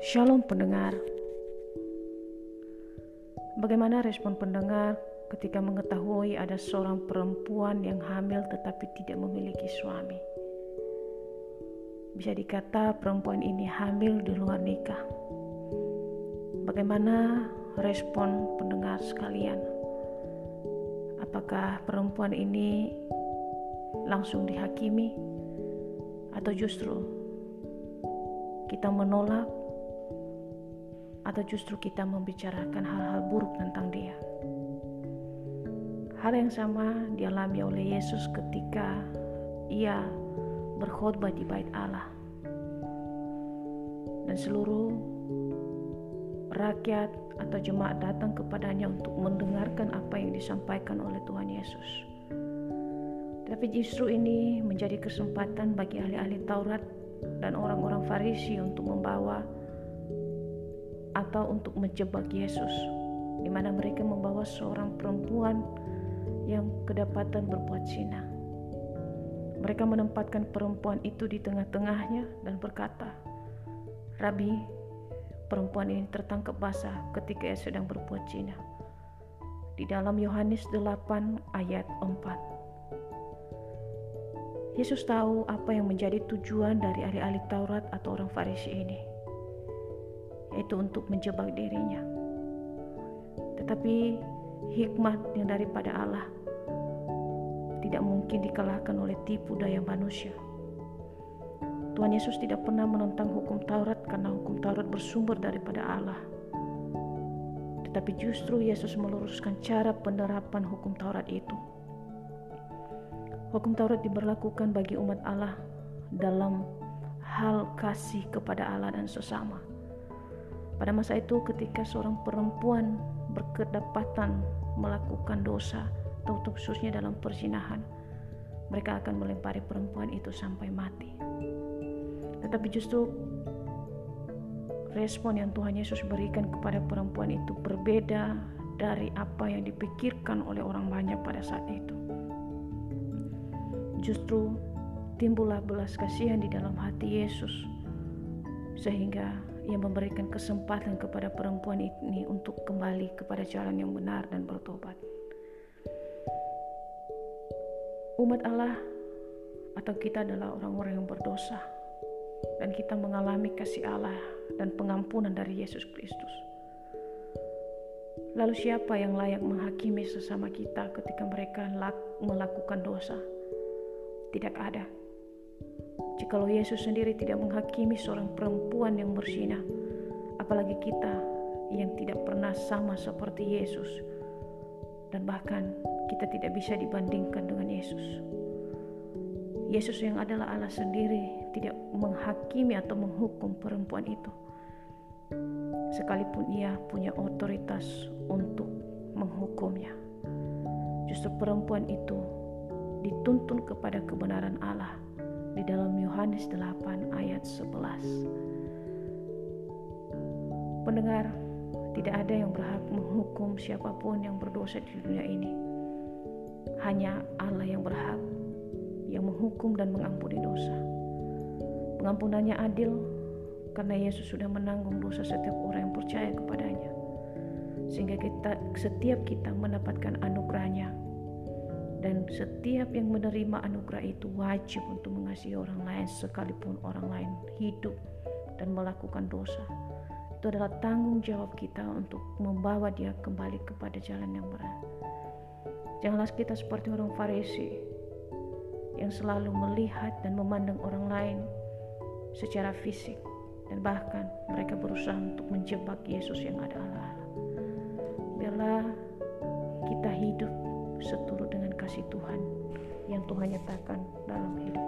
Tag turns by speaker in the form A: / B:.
A: Shalom pendengar. Bagaimana respon pendengar ketika mengetahui ada seorang perempuan yang hamil tetapi tidak memiliki suami? Bisa dikata perempuan ini hamil di luar nikah. Bagaimana respon pendengar sekalian? Apakah perempuan ini langsung dihakimi atau justru kita menolak atau justru kita membicarakan hal-hal buruk tentang dia. Hal yang sama dialami oleh Yesus ketika ia berkhutbah di bait Allah. Dan seluruh rakyat atau jemaat datang kepadanya untuk mendengarkan apa yang disampaikan oleh Tuhan Yesus. Tapi justru ini menjadi kesempatan bagi ahli-ahli Taurat dan orang-orang Farisi untuk membawa atau untuk menjebak Yesus, di mana mereka membawa seorang perempuan yang kedapatan berbuat zina. Mereka menempatkan perempuan itu di tengah-tengahnya dan berkata, Rabi, perempuan ini tertangkap basah ketika ia sedang berbuat zina. Di dalam Yohanes 8 ayat 4. Yesus tahu apa yang menjadi tujuan dari ahli-ahli Taurat atau orang Farisi ini yaitu untuk menjebak dirinya. Tetapi hikmat yang daripada Allah tidak mungkin dikalahkan oleh tipu daya manusia. Tuhan Yesus tidak pernah menentang hukum Taurat karena hukum Taurat bersumber daripada Allah. Tetapi justru Yesus meluruskan cara penerapan hukum Taurat itu. Hukum Taurat diberlakukan bagi umat Allah dalam hal kasih kepada Allah dan sesama. Pada masa itu ketika seorang perempuan berkedapatan melakukan dosa atau khususnya dalam perzinahan, mereka akan melempari perempuan itu sampai mati. Tetapi justru respon yang Tuhan Yesus berikan kepada perempuan itu berbeda dari apa yang dipikirkan oleh orang banyak pada saat itu. Justru timbullah belas kasihan di dalam hati Yesus sehingga ia memberikan kesempatan kepada perempuan ini untuk kembali kepada jalan yang benar dan bertobat. Umat Allah atau kita adalah orang-orang yang berdosa dan kita mengalami kasih Allah dan pengampunan dari Yesus Kristus. Lalu siapa yang layak menghakimi sesama kita ketika mereka melakukan dosa? Tidak ada. Jikalau Yesus sendiri tidak menghakimi seorang perempuan yang berzina, apalagi kita yang tidak pernah sama seperti Yesus, dan bahkan kita tidak bisa dibandingkan dengan Yesus. Yesus yang adalah Allah sendiri tidak menghakimi atau menghukum perempuan itu, sekalipun ia punya otoritas untuk menghukumnya. Justru perempuan itu dituntun kepada kebenaran Allah di dalam Yohanes 8 ayat 11. Pendengar, tidak ada yang berhak menghukum siapa pun yang berdosa di dunia ini. Hanya Allah yang berhak yang menghukum dan mengampuni dosa. Pengampunannya adil karena Yesus sudah menanggung dosa setiap orang yang percaya kepadanya. Sehingga kita setiap kita mendapatkan anugerahnya dan setiap yang menerima anugerah itu wajib untuk mengasihi orang lain sekalipun orang lain hidup dan melakukan dosa. Itu adalah tanggung jawab kita untuk membawa dia kembali kepada jalan yang benar. Janganlah kita seperti orang Farisi yang selalu melihat dan memandang orang lain secara fisik dan bahkan mereka berusaha untuk menjebak Yesus yang adalah Allah. Biarlah kita hidup seturut dengan kasih Tuhan yang Tuhan nyatakan dalam hidup